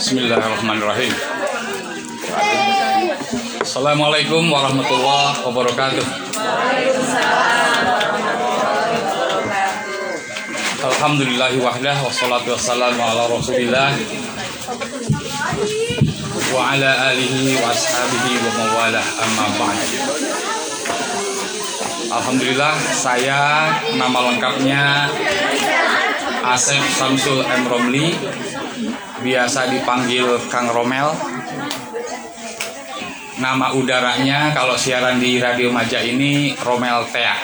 Bismillahirrahmanirrahim. Assalamualaikum warahmatullahi wabarakatuh. Alhamdulillahi wahdah wassalatu wassalamu ala rasulillah wa ala alihi wa ashabihi wa mawalah amma ba'd. Alhamdulillah saya nama lengkapnya Asep Samsul M. Romli biasa dipanggil Kang Romel. Nama udaranya kalau siaran di Radio Maja ini Romel Tea.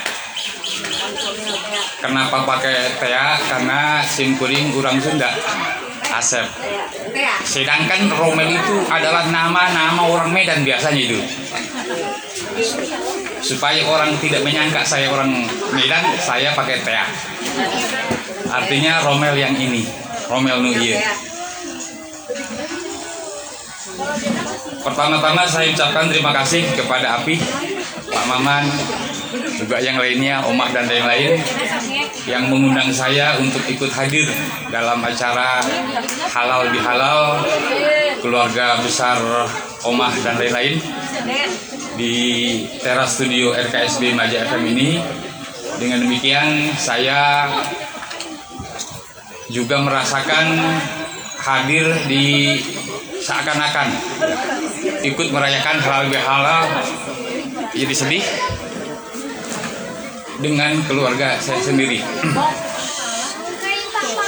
Kenapa pakai Tea? Karena simkuring kurang Sunda. Asep. Sedangkan Romel itu adalah nama-nama orang Medan biasanya itu. Supaya orang tidak menyangka saya orang Medan saya pakai Tea. Artinya Romel yang ini. Romel Nuhir Pertama-tama saya ucapkan terima kasih kepada Api, Pak Maman, juga yang lainnya, Omah dan lain-lain yang mengundang saya untuk ikut hadir dalam acara halal bihalal keluarga besar Omah dan lain-lain di teras studio RKSB Maja FM ini. Dengan demikian saya juga merasakan hadir di seakan-akan ikut merayakan halal bihalal jadi sedih dengan keluarga saya sendiri.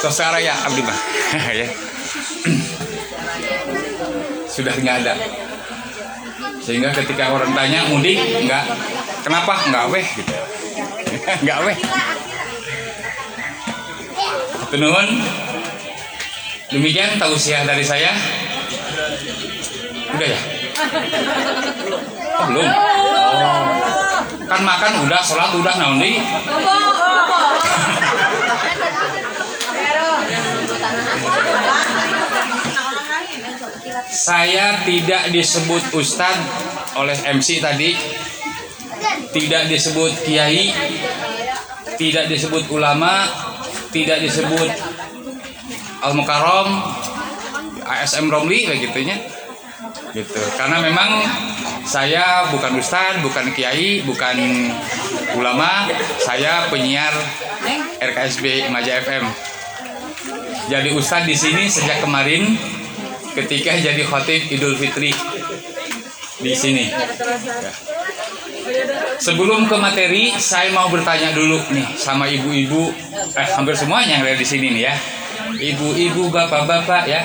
Sosara ya Abdi mah ya. Sudah nggak ada. Sehingga ketika orang tanya mudik nggak kenapa nggak weh gitu. nggak weh. Penuhun Demikian tausiah dari saya. Udah ya? Belum. Oh. Kan makan udah, sholat udah, naondi. Saya tidak disebut ustadz oleh MC tadi, tidak disebut kiai, tidak disebut ulama, tidak disebut Al Mukarrom, ASM Romli kayak gitunya. Gitu. Karena memang saya bukan ustadz, bukan kiai, bukan ulama, saya penyiar RKSB Maja FM. Jadi ustadz di sini sejak kemarin ketika jadi khotib Idul Fitri di sini. Ya. Sebelum ke materi, saya mau bertanya dulu nih sama ibu-ibu, eh hampir semuanya yang ada di sini nih ya ibu-ibu, bapak-bapak ya.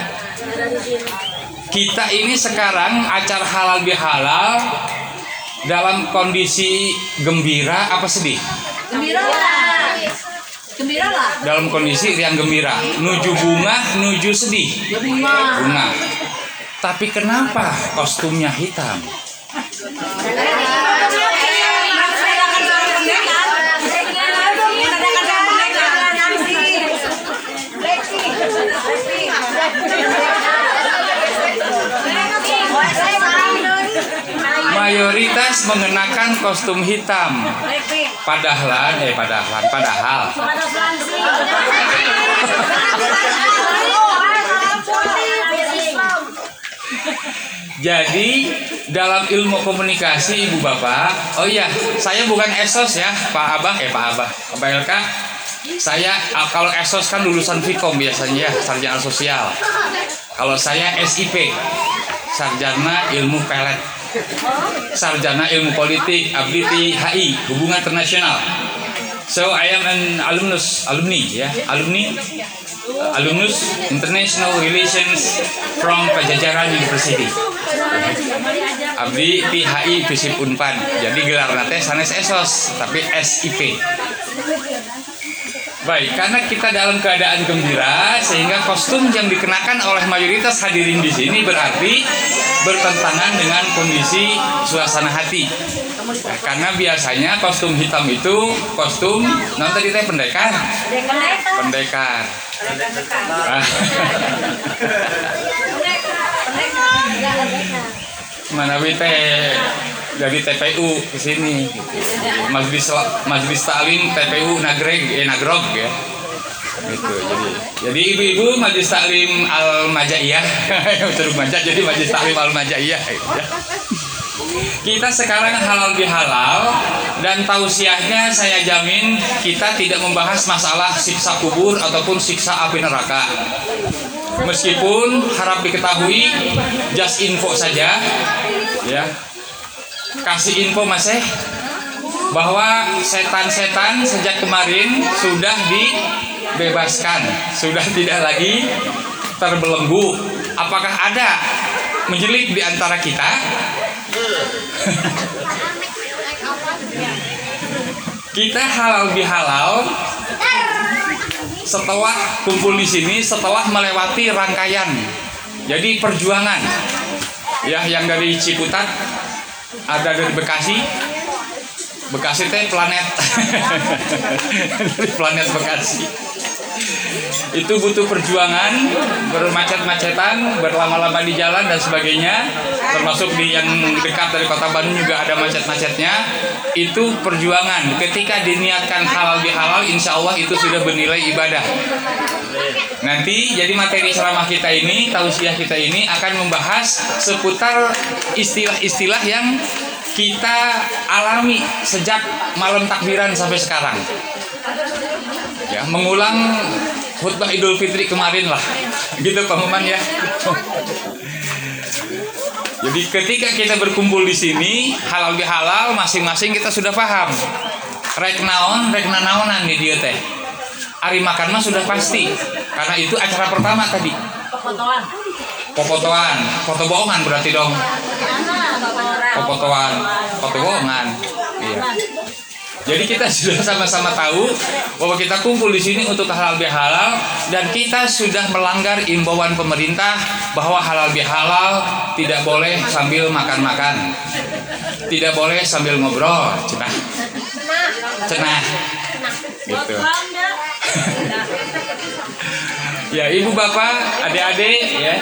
Kita ini sekarang acara halal bihalal dalam kondisi gembira apa sedih? Gembira lah. Gembira lah. Dalam kondisi yang gembira, nuju bunga, nuju sedih. Bunga. Bunga. Tapi kenapa kostumnya hitam? Mayoritas mengenakan kostum hitam. Padahal, eh padahal, padahal. Jadi dalam ilmu komunikasi ibu bapak, oh iya, saya bukan esos ya, Pak Abah, eh Pak Abah, Pak LK. Saya ah, kalau esos kan lulusan Vkom biasanya ya, sarjana sosial. Kalau saya SIP, sarjana ilmu pelet, sarjana ilmu politik, abdi HI, hubungan internasional. So I am an alumnus, alumni ya, alumni alumnus International Relations from Pajajaran University. Abdi PHI Visip Unpad. Jadi gelar nate sanes esos tapi SIP. Baik, karena kita dalam keadaan gembira sehingga kostum yang dikenakan oleh mayoritas hadirin di sini berarti bertentangan dengan kondisi suasana hati. Ya, karena biasanya kostum hitam itu kostum non tadi teh pendekar. Pendekar. Ah. Mana teh dari TPU ke sini gitu. Majelis Majelis Taklim TPU Nagreg eh Nagrog ya. itu jadi jadi ibu-ibu majelis taklim al majaiyah terus maja jadi majelis taklim al majaiyah ya. kita sekarang halal bihalal dan tausiahnya saya jamin kita tidak membahas masalah siksa kubur ataupun siksa api neraka meskipun harap diketahui just info saja ya kasih info mas eh bahwa setan-setan sejak kemarin sudah dibebaskan, sudah tidak lagi terbelenggu. Apakah ada menjelik di antara kita? kita halal bihalal setelah kumpul di sini setelah melewati rangkaian. Jadi perjuangan ya yang dari Ciputat ada dari Bekasi. Bekasi teh planet. Dari planet Bekasi itu butuh perjuangan bermacet-macetan berlama-lama di jalan dan sebagainya. Termasuk di yang dekat dari kota Bandung juga ada macet-macetnya. Itu perjuangan. Ketika diniatkan halal bihalal insya Allah itu sudah bernilai ibadah. Nanti jadi materi ceramah kita ini tausiah kita ini akan membahas seputar istilah-istilah yang kita alami sejak malam takbiran sampai sekarang. Ya, mengulang khutbah Idul Fitri kemarin lah. Gitu Pak Muman ya. Jadi ketika kita berkumpul di sini halal bihalal masing-masing kita sudah paham. Rek naon, rek naonan di dia teh. Hari makan mah sudah pasti. Karena itu acara pertama tadi. Potongan. Popotoan, foto bohongan berarti dong. Popotoan, foto bohongan. Iya. Jadi kita sudah sama-sama tahu bahwa kita kumpul di sini untuk halal bihalal dan kita sudah melanggar imbauan pemerintah bahwa halal bihalal tidak boleh sambil makan-makan. Tidak boleh sambil ngobrol, cenah. Cenah. Gitu. ya, Ibu Bapak, adik-adik ya.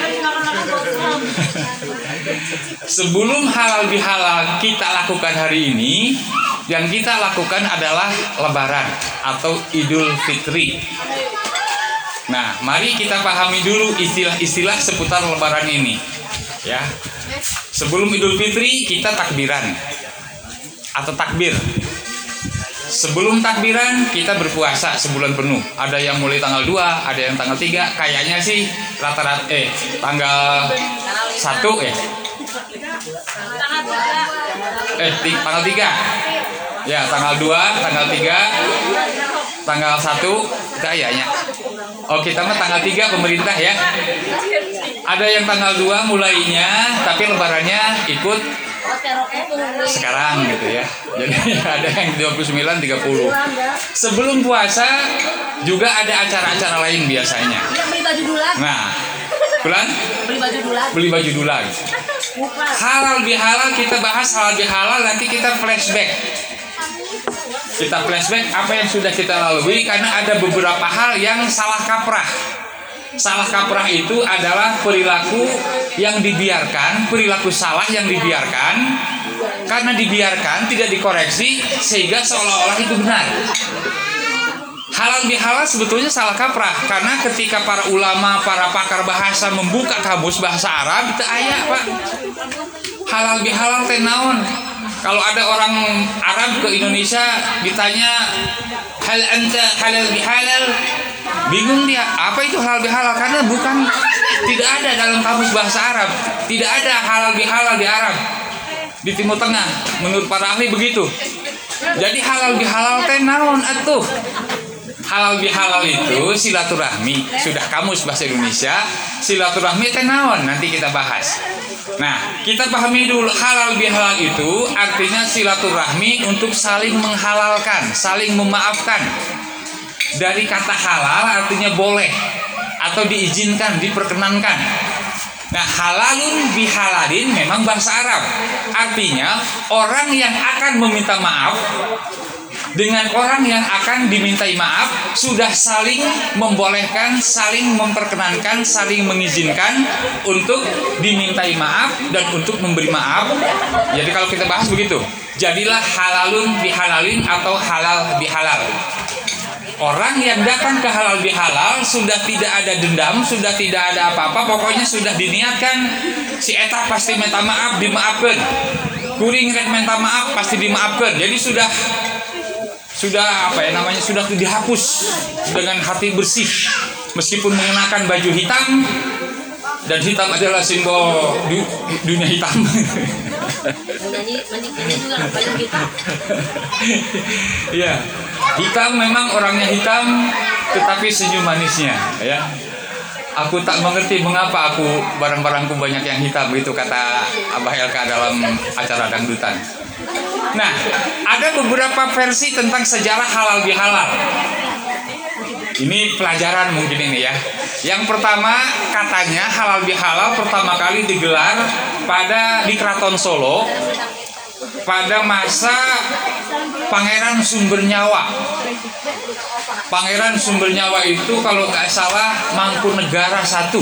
Sebelum halal bihalal kita lakukan hari ini, yang kita lakukan adalah lebaran atau Idul Fitri. Nah, mari kita pahami dulu istilah-istilah seputar lebaran ini. Ya. Sebelum Idul Fitri kita takbiran atau takbir. Sebelum takbiran kita berpuasa sebulan penuh. Ada yang mulai tanggal 2, ada yang tanggal 3. Kayaknya sih rata-rata eh tanggal 1 ya. Eh ti- tanggal 3. Ya, tanggal 2, tanggal 3, tanggal 1 kayaknya. Oh, kita mah tanggal 3 pemerintah ya. Ada yang tanggal 2 mulainya tapi lebarannya ikut sekarang gitu ya. Jadi ada yang 29 30. Sebelum puasa juga ada acara-acara lain biasanya. Iya beli baju dulan. Nah, bulan Beli baju dulan. beli baju dulan. Halal bihalal kita bahas halal bihalal nanti kita flashback. Kita flashback apa yang sudah kita lalui karena ada beberapa hal yang salah kaprah. Salah kaprah itu adalah perilaku yang dibiarkan, perilaku salah yang dibiarkan karena dibiarkan tidak dikoreksi sehingga seolah-olah itu benar. Halal bihalal sebetulnya salah kaprah. Karena ketika para ulama, para pakar bahasa membuka kamus bahasa Arab itu ayat pak. Halal bihalal teh naon. Kalau ada orang Arab ke Indonesia ditanya hal anta halal bihalal? Bingung dia apa itu halal bihalal? Karena bukan tidak ada dalam kamus bahasa Arab. Tidak ada halal bihalal di Arab. Di Timur Tengah menurut para ahli begitu. Jadi halal bihalal teh atuh halal bihalal itu silaturahmi. Sudah kamus bahasa Indonesia silaturahmi teh naon? Nanti kita bahas. Nah kita pahami dulu halal bihalal itu artinya silaturahmi untuk saling menghalalkan saling memaafkan. Dari kata halal artinya boleh atau diizinkan diperkenankan. Nah, halalun bihalalin memang bahasa Arab. Artinya, orang yang akan meminta maaf dengan orang yang akan dimintai maaf sudah saling membolehkan, saling memperkenankan, saling mengizinkan untuk dimintai maaf dan untuk memberi maaf. Jadi kalau kita bahas begitu, jadilah halalun bihalalin atau halal bihalal. orang yang datang ke halal bihalal sudah tidak ada dendam, sudah tidak ada apa-apa, pokoknya sudah diniatkan si eta pasti minta maaf dimaafkan. Kuring rek minta maaf pasti dimaafkan. Jadi sudah sudah apa ya namanya sudah dihapus dengan hati bersih meskipun mengenakan baju hitam dan hitam adalah simbol du- dunia hitam. Iya, hitam memang orangnya hitam, tetapi senyum manisnya, ya. Aku tak mengerti mengapa aku barang-barangku banyak yang hitam itu kata Abah Elka dalam acara dangdutan. Nah, ada beberapa versi tentang sejarah halal bihalal. Ini pelajaran mungkin ini ya. Yang pertama katanya halal bihalal pertama kali digelar pada di Keraton Solo pada masa Pangeran Sumber Nyawa. Pangeran Sumber Nyawa itu kalau nggak salah Mangkunegara satu.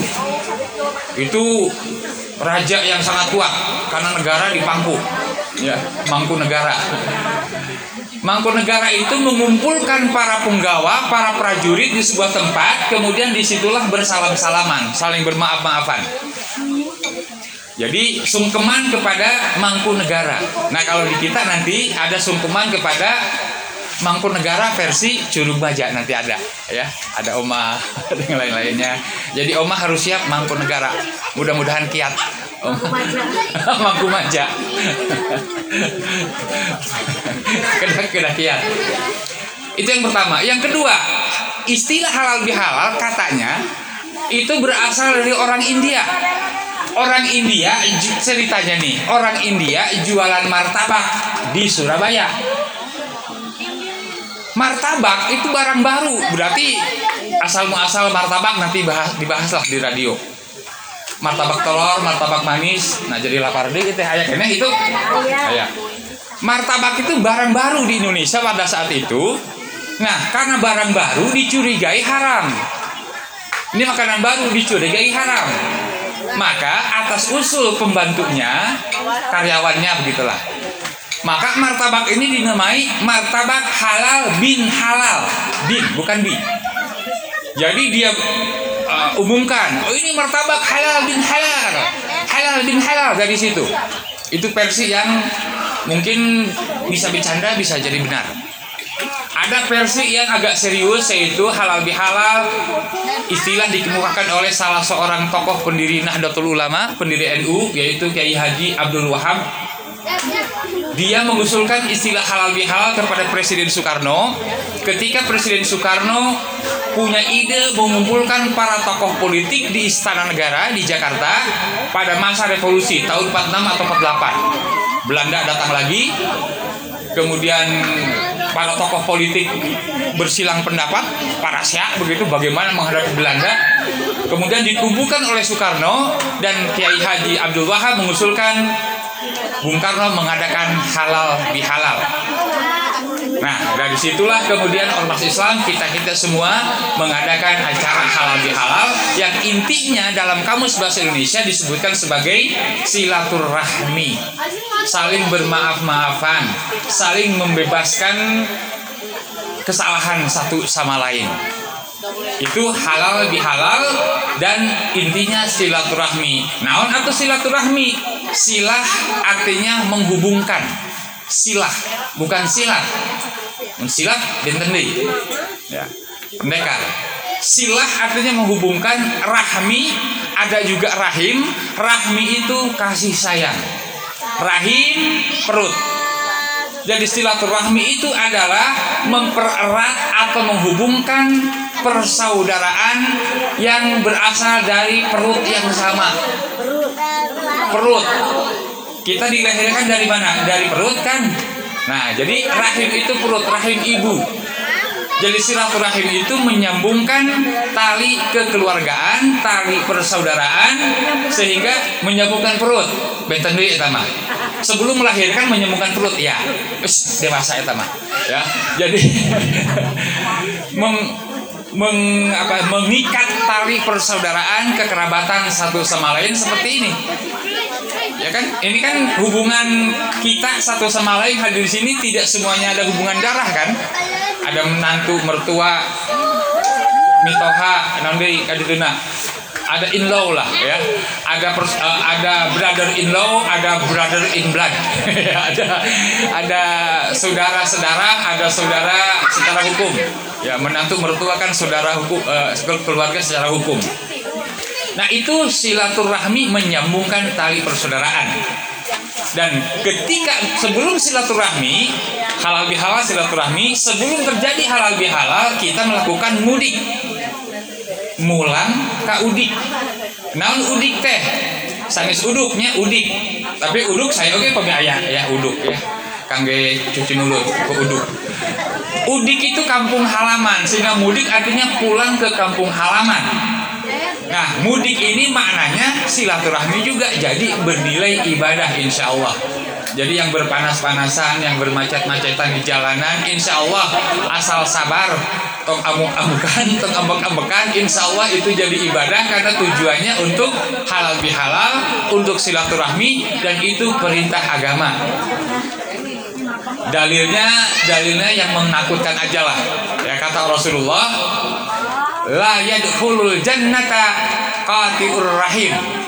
Itu raja yang sangat kuat karena negara dipangku. Ya, Mangkunegara. Mangkunegara itu mengumpulkan para penggawa, para prajurit di sebuah tempat, kemudian di situlah bersalam-salaman, saling bermaaf-maafan. Jadi sungkeman kepada Mangkunegara. Nah kalau di kita nanti ada sungkeman kepada Mangkunegara versi Curug Baja nanti ada, ya. Ada Oma dan lain-lainnya. Jadi Oma harus siap Mangkunegara. Mudah-mudahan kiat. Oma. Mangku Maja. kena kena kiat. Itu yang pertama. Yang kedua, istilah halal bihalal katanya itu berasal dari orang India. Orang India ceritanya nih, orang India jualan martabak di Surabaya. Martabak itu barang baru, berarti asal muasal martabak nanti bahas dibahaslah di radio. Martabak telur, martabak manis, nah jadi lapar deh gitu ya kayaknya itu. Ya. Martabak itu barang baru di Indonesia pada saat itu. Nah, karena barang baru dicurigai haram. Ini makanan baru dicurigai haram. Maka atas usul pembantunya, karyawannya begitulah. Maka martabak ini dinamai martabak halal bin halal. Bin, bukan bin. Jadi dia uh, umumkan, oh ini martabak halal bin halal. Halal bin halal dari situ. Itu versi yang mungkin bisa bercanda, bisa jadi benar. Ada versi yang agak serius yaitu halal bihalal istilah dikemukakan oleh salah seorang tokoh pendiri Nahdlatul Ulama, pendiri NU yaitu Kiai Haji Abdul Wahab. Dia mengusulkan istilah halal bihalal kepada Presiden Soekarno ketika Presiden Soekarno punya ide mengumpulkan para tokoh politik di Istana Negara di Jakarta pada masa revolusi tahun 46 atau 48. Belanda datang lagi, kemudian para tokoh politik bersilang pendapat para syak begitu bagaimana menghadapi Belanda kemudian dikumpulkan oleh Soekarno dan Kiai Haji Abdul Wahab mengusulkan Bung Karno mengadakan halal bihalal Nah, dari situlah kemudian ormas Islam kita-kita semua mengadakan acara halal bihalal yang intinya dalam kamus bahasa Indonesia disebutkan sebagai silaturahmi. Saling bermaaf-maafan, saling membebaskan kesalahan satu sama lain. Itu halal bihalal dan intinya silaturahmi. Naon atau silaturahmi? Silah artinya menghubungkan. Silah, bukan. Silat dinten deui. Ya. Pendekar. Silah artinya menghubungkan rahmi, ada juga rahim. Rahmi itu kasih sayang. Rahim perut. Jadi silaturahmi itu adalah mempererat atau menghubungkan persaudaraan yang berasal dari perut yang sama. Perut. Kita dilahirkan dari mana? Dari perut kan? Nah, jadi rahim itu perut, rahim ibu. Jadi silaturahim itu menyambungkan tali kekeluargaan, tali persaudaraan sehingga menyambungkan perut. Benten deui eta mah. Sebelum melahirkan menyambungkan perut ya. Wis dewasa eta mah. Ya. Jadi meng, apa, mengikat tali persaudaraan kekerabatan satu sama lain seperti ini. Ya kan? Ini kan hubungan kita satu sama lain hadir di sini tidak semuanya ada hubungan darah kan? ada menantu mertua mitoha nanti kadituna ada in law lah ya ada pers- eh, ada brother in law ada brother in blood ada ada saudara saudara ada saudara secara hukum ya menantu mertua kan saudara hukum eh, keluarga secara hukum. Nah itu silaturahmi menyambungkan tali persaudaraan. Dan ketika sebelum silaturahmi halal bihalal silaturahmi sebelum terjadi halal bihalal kita melakukan mudik. Mulang ka udik. Naon udik teh? Sanis uduknya udik. Tapi uduk saya oke pembiaya ya uduk ya kangge cuci mulut ke uduk udik itu kampung halaman sehingga mudik artinya pulang ke kampung halaman Nah, mudik ini maknanya silaturahmi juga jadi bernilai ibadah insya Allah. Jadi yang berpanas-panasan, yang bermacet-macetan di jalanan, insya Allah asal sabar, tong amuk-amukan, tong ambek-ambekan, insya Allah itu jadi ibadah karena tujuannya untuk halal bihalal, untuk silaturahmi dan itu perintah agama. Dalilnya, dalilnya yang menakutkan aja lah. Ya kata Rasulullah, la yadkhulul jannata qati'ur rahim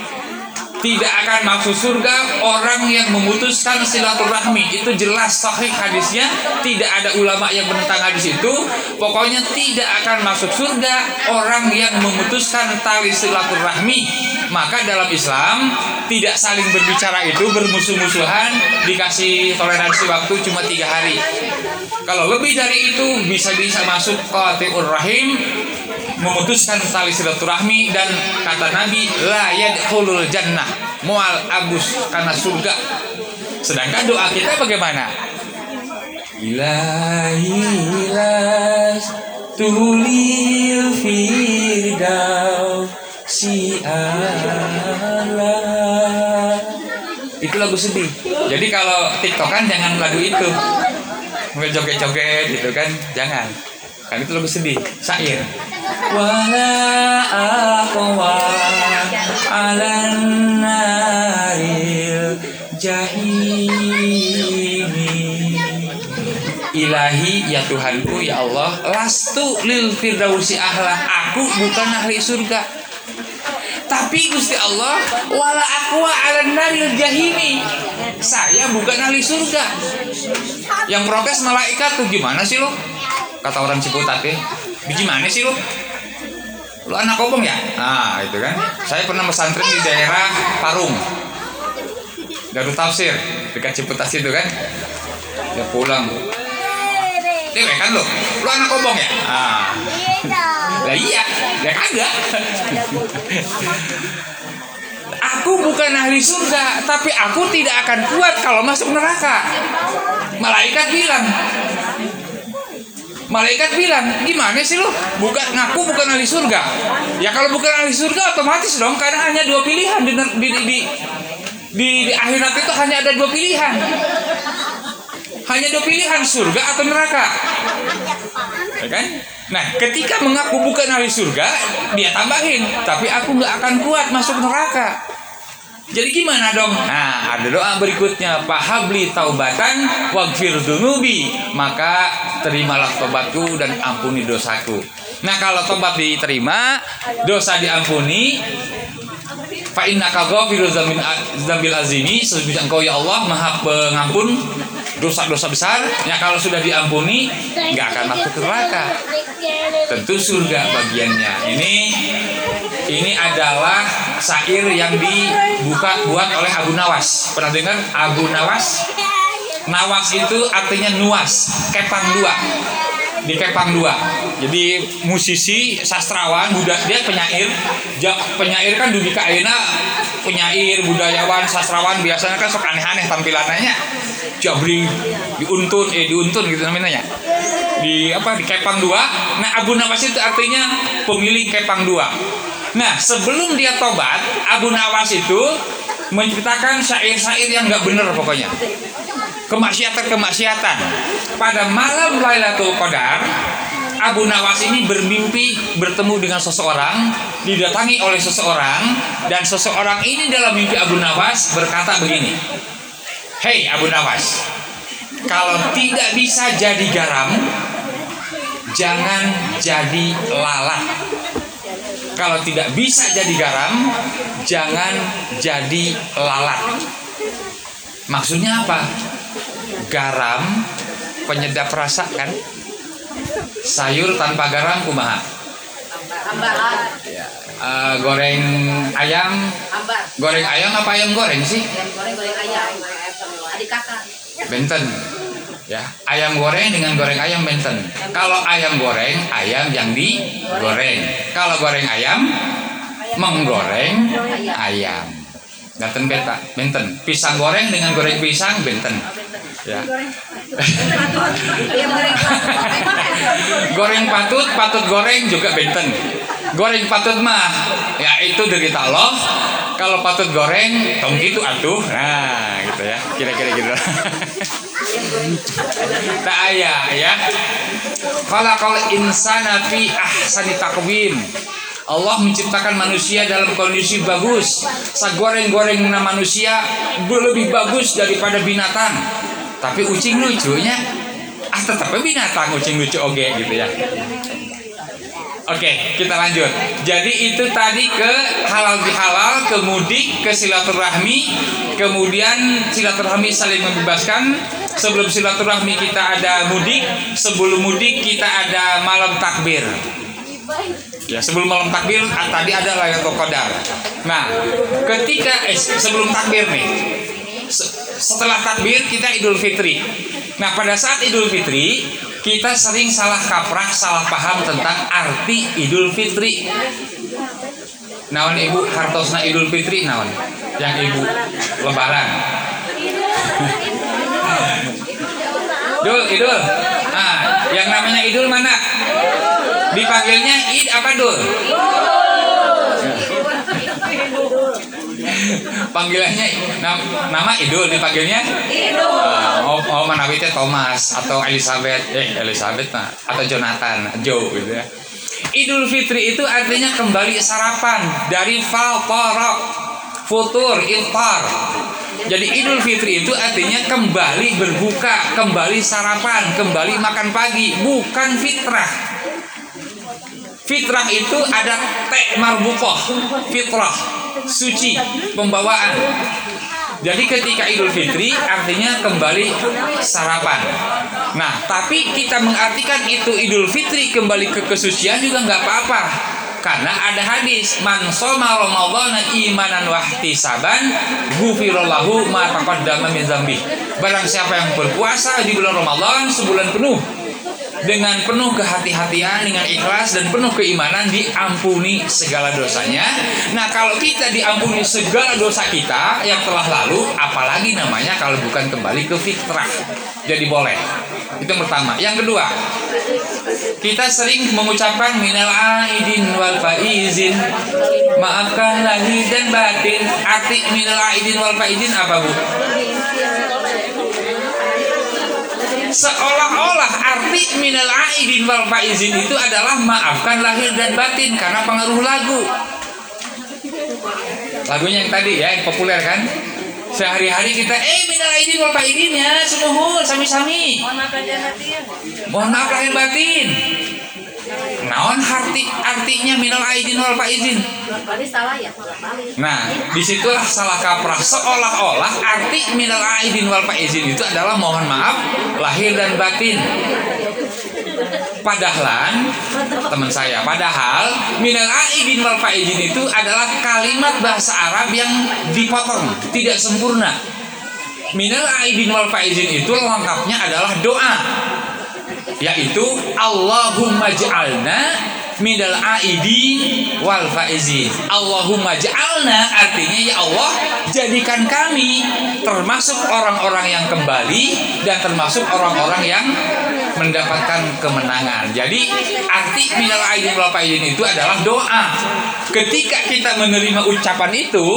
tidak akan masuk surga orang yang memutuskan silaturahmi. Itu jelas sahih hadisnya. Tidak ada ulama yang menentang hadis itu pokoknya tidak akan masuk surga orang yang memutuskan tali silaturahmi. Maka dalam Islam tidak saling berbicara itu bermusuh-musuhan dikasih toleransi waktu cuma tiga hari. Kalau lebih dari itu bisa-bisa masuk qati'ur rahim memutuskan tali silaturahmi dan kata Nabi la yadkhulul jannah mual abus karena surga. Sedangkan doa kita bagaimana? Ilahi tulil firdaus si Allah. Itu lagu sedih. Jadi kalau tiktokan jangan lagu itu. Joget-joget gitu kan jangan kan itu lagu sedih. Syair. Wala aqwa alan naril jahimi Ilahi ya Tuhanku ya Allah lastu lil firdausi ahlah. Aku bukan ahli surga. Tapi Gusti Allah wala aqwa alan naril jahimi saya bukan ahli surga. Yang protes malaikat tuh gimana sih lo kata orang Ciputat ya biji mana sih lo lo anak kobong ya? Nah itu kan. Saya pernah pesantren di daerah Parung. Garut Tafsir dekat Ciputat situ kan? Ya pulang Dewe kan lo lo anak kobong ya? Ah. Lah iya ya kagak. Aku bukan ahli surga, tapi aku tidak akan kuat kalau masuk neraka. Malaikat bilang, Malaikat bilang, gimana sih lo? Bukan ngaku bukan ahli surga. Ya kalau bukan ahli surga otomatis dong, karena hanya dua pilihan di di di, di, di, di akhirat itu hanya ada dua pilihan. Hanya dua pilihan surga atau neraka. Ya kan? Nah, ketika mengaku bukan ahli surga, dia tambahin, tapi aku nggak akan kuat masuk neraka. Jadi gimana dong? Nah, ada doa berikutnya, pahabli taubatan wagfir dunubi, maka terimalah tobatku dan ampuni dosaku. Nah, kalau tobat diterima, dosa diampuni, fa innaka ghafiruz dzambil azimi, sesungguhnya engkau ya Allah Maha Pengampun dosa-dosa besar. Ya kalau sudah diampuni, nggak akan masuk ke neraka. Tentu surga bagiannya. Ini ini adalah syair yang dibuka buat oleh Abu Nawas. Pernah dengar Abu Nawas? Nawas itu artinya nuas, kepang dua. Di kepang dua. Jadi musisi, sastrawan, budak dia penyair. Penyair kan dugi ka ayeuna penyair, budayawan, sastrawan biasanya kan sok aneh-aneh tampilannya. Jabri diuntun, eh diuntun gitu namanya. Di apa di kepang dua. Nah Abu Nawas itu artinya pemilik kepang dua. Nah, sebelum dia tobat, Abu Nawas itu menciptakan syair-syair yang nggak bener pokoknya. Kemaksiatan-kemaksiatan. Pada malam Lailatul Qadar, Abu Nawas ini bermimpi bertemu dengan seseorang, didatangi oleh seseorang, dan seseorang ini dalam mimpi Abu Nawas berkata begini, Hei Abu Nawas, kalau tidak bisa jadi garam, jangan jadi lalat. Kalau tidak bisa jadi garam, jangan jadi lalat. Maksudnya apa? Garam penyedap rasa kan? Sayur tanpa garam kumaha? Ambar. Eh, goreng ayam, goreng ayam apa ayam goreng sih? Yang goreng-goreng ayam. Adik kakak. Benten. Ya, ayam goreng dengan goreng ayam benten. Kalau ayam goreng, ayam yang digoreng. Kalau goreng ayam, menggoreng ayam. Benten beta, benten. Pisang goreng dengan goreng pisang benten. Ya. Ayam goreng. Patut, patut goreng juga benten. Goreng patut mah, ya itu derita loh. Kalau patut goreng, tong gitu atuh. Nah, gitu ya. Kira-kira gitu. Tak ayah ya. Kalau kalau insana fi ahsani takwim. Allah menciptakan manusia dalam kondisi bagus. Sagoreng-goreng manusia lebih bagus daripada binatang. Tapi ucing lucunya ah tetapnya binatang ucing lucu oge gitu ya. Oke, kita lanjut. Jadi itu tadi ke halal bihalal, ke mudik, ke silaturahmi, kemudian silaturahmi saling membebaskan. Sebelum silaturahmi kita ada mudik, sebelum mudik kita ada malam takbir. Ya, sebelum malam takbir ah, tadi ada Lailatul Qadar. Nah, ketika eh, sebelum takbir nih. se- Setelah takbir kita Idul Fitri. Nah, pada saat Idul Fitri kita sering salah kaprah, salah paham tentang arti Idul Fitri. Naon ibu hartosna Idul Fitri naon? Yang ibu lebaran. Idul, Idul. Ah, yang namanya Idul mana? Dipanggilnya Id apa Dul? Panggilannya nam- nama Idul dipanggilnya? Ah, oh, oh manawi teh Thomas atau Elizabeth, eh Elizabeth nah, atau Jonathan, Joe gitu ya. Idul Fitri itu artinya kembali sarapan dari faltorok, futur, iftar. Jadi Idul Fitri itu artinya kembali berbuka, kembali sarapan, kembali makan pagi, bukan fitrah. Fitrah itu ada tek marbukoh, fitrah, suci, pembawaan. Jadi ketika Idul Fitri artinya kembali sarapan. Nah, tapi kita mengartikan itu Idul Fitri kembali ke kesucian juga nggak apa-apa. Karena ada hadis man soma ramadhana imanan wahtisaban ghufirallahu ma taqaddama min dzambi. Barang siapa yang berpuasa di bulan Ramadan sebulan penuh dengan penuh kehati-hatian, dengan ikhlas dan penuh keimanan diampuni segala dosanya. Nah, kalau kita diampuni segala dosa kita yang telah lalu, apalagi namanya kalau bukan kembali ke fitrah. Jadi boleh. Itu yang pertama. Yang kedua, kita sering mengucapkan minal aidin wal faizin. Maafkan lahir dan batin. Arti minal aidin wal faizin apa, Bu? Seolah-olah arti minal aidin wal faizin itu adalah maafkan lahir dan batin karena pengaruh lagu. Lagunya yang tadi ya, yang populer kan? Sehari-hari kita eh minal aidin wal faizin ya, semuhun sami-sami. Mohon maaf lahir batin. Naon arti artinya minal aidin wal faizin? Ya? Nah, di situlah salah kaprah seolah-olah arti minal aidin wal faizin itu adalah mohon maaf lahir dan batin. Padahal teman saya, padahal minal aidin wal faizin itu adalah kalimat bahasa Arab yang dipotong, tidak sempurna. Minal aidin wal faizin itu lengkapnya adalah doa yaitu Allahumma ja'alna minal aidin wal faizin. Allahumma ja'alna artinya ya Allah jadikan kami termasuk orang-orang yang kembali dan termasuk orang-orang yang mendapatkan kemenangan. Jadi arti minal aidin wal faizin itu adalah doa. Ketika kita menerima ucapan itu,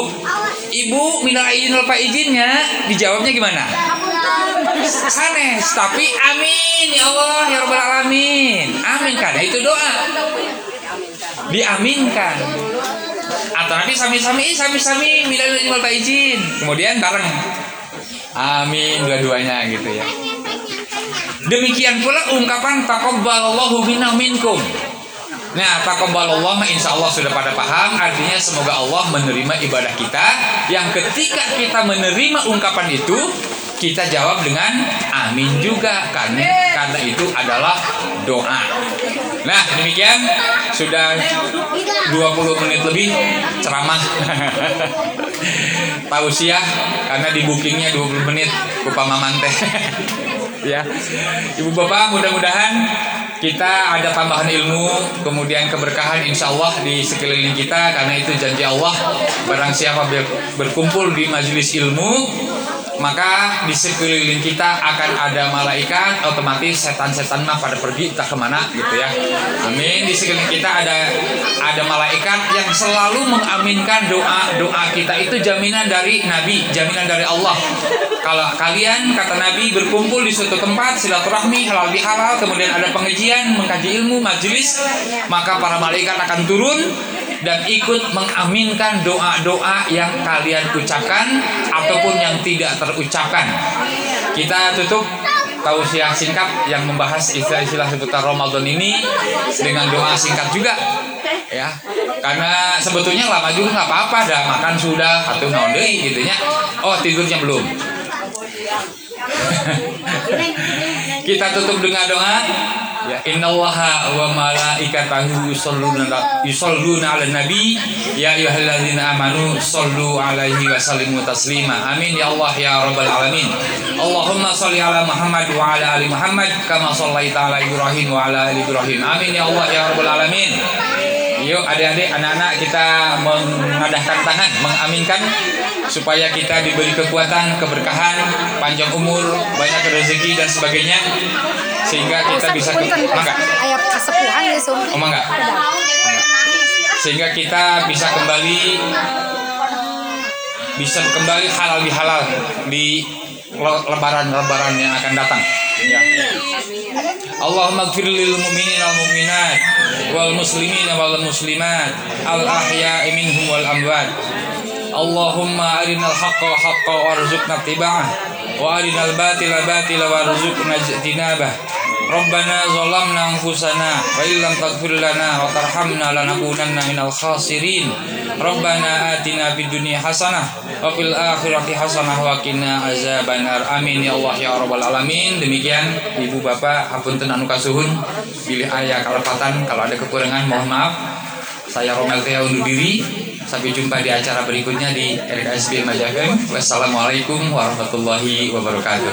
Ibu minal aidin wal faizinnya dijawabnya gimana? Sanes tapi amin. Ya Allah ya rabbal alamin. Amin kan itu doa. Diaminkan. Atau nanti sami-sami "Ih, sami-sami minal aidin wal faizin kemudian bareng. Amin dua-duanya gitu ya. Demikian pula ungkapan taqabbalallahu minna minkum. Nah, taqabbalallah mah insya Allah sudah pada paham. Artinya semoga Allah menerima ibadah kita. Yang ketika kita menerima ungkapan itu kita jawab dengan amin juga karena karena itu adalah doa. Nah, demikian sudah 20 menit lebih ceramah tausiah karena di bookingnya 20 menit Bapak Maman teh. ya. Ibu Bapak mudah-mudahan kita ada tambahan ilmu kemudian keberkahan insya Allah di sekeliling kita karena itu janji Allah barang siapa ber- berkumpul di majelis ilmu maka di sekeliling kita akan ada malaikat otomatis setan-setan mah pada pergi entah ke mana gitu ya. Amin. Di sekeliling kita ada ada malaikat yang selalu mengaminkan doa doa kita. Itu jaminan dari Nabi jaminan dari Allah. Kalau kalian kata Nabi berkumpul di suatu tempat silaturahmi halal bihalal kemudian ada pengajian mengkaji ilmu majelis maka para malaikat akan turun dan ikut mengaminkan doa-doa yang kalian ucapkan ataupun yang tidak terucapkan. Kita tutup tausiah singkat yang membahas istilah-istilah seputar Ramadan ini dengan doa singkat juga. Ya karena sebetulnya lama juga nggak apa-apa dah makan sudah atau naon deui gitu nya. Oh tidurnya belum. Kita tutup dengan doa ya innallaha wa malaikatahu yusholluna yusholluna 'alan nabi. Ya ayyuhalladzina amanu shollu 'alaihi wa sallimu taslima. Amin ya Allah ya rabbal alamin. Allahumma sholli ala Muhammad wa ala ali Muhammad kama shallaita ala Ibrahim wa ala ali Ibrahim. Amin ya Allah ya rabbal alamin Yuk adik-adik anak-anak kita mengadahkan tangan mengaminkan supaya kita diberi kekuatan, keberkahan, panjang umur, banyak rezeki dan sebagainya sehingga kita bisa ke mangga. ayat kesepuhan ya Oh mangga. Sehingga kita bisa kembali bisa kembali halal bihalal di le- lebaran-lebaran yang akan datang. Ya. Allahumma gfir lil mu'minin wal mu'minat wal muslimin wal muslimat al ahya'i minhum wal amwat Allahumma arinal haqqa haqqa warzuqna tiba'ah wa arinal batila batila warzuqna jinabah Rabbana zalamna anfusana wa illam taghfir lana wa tarhamna lanakunanna minal khasirin. Rabbana atina fid dunya hasanah wa fil akhirati hasanah wa qina azabannar. Amin ya Allah ya rabbal alamin. Demikian ibu bapak hapunten anu kasuhun pilih ayah kalepatan kalau ada kekurangan mohon maaf. Saya Romel Teh undur diri. Sampai jumpa di acara berikutnya di RKSB Majafem wassalamualaikum warahmatullahi wabarakatuh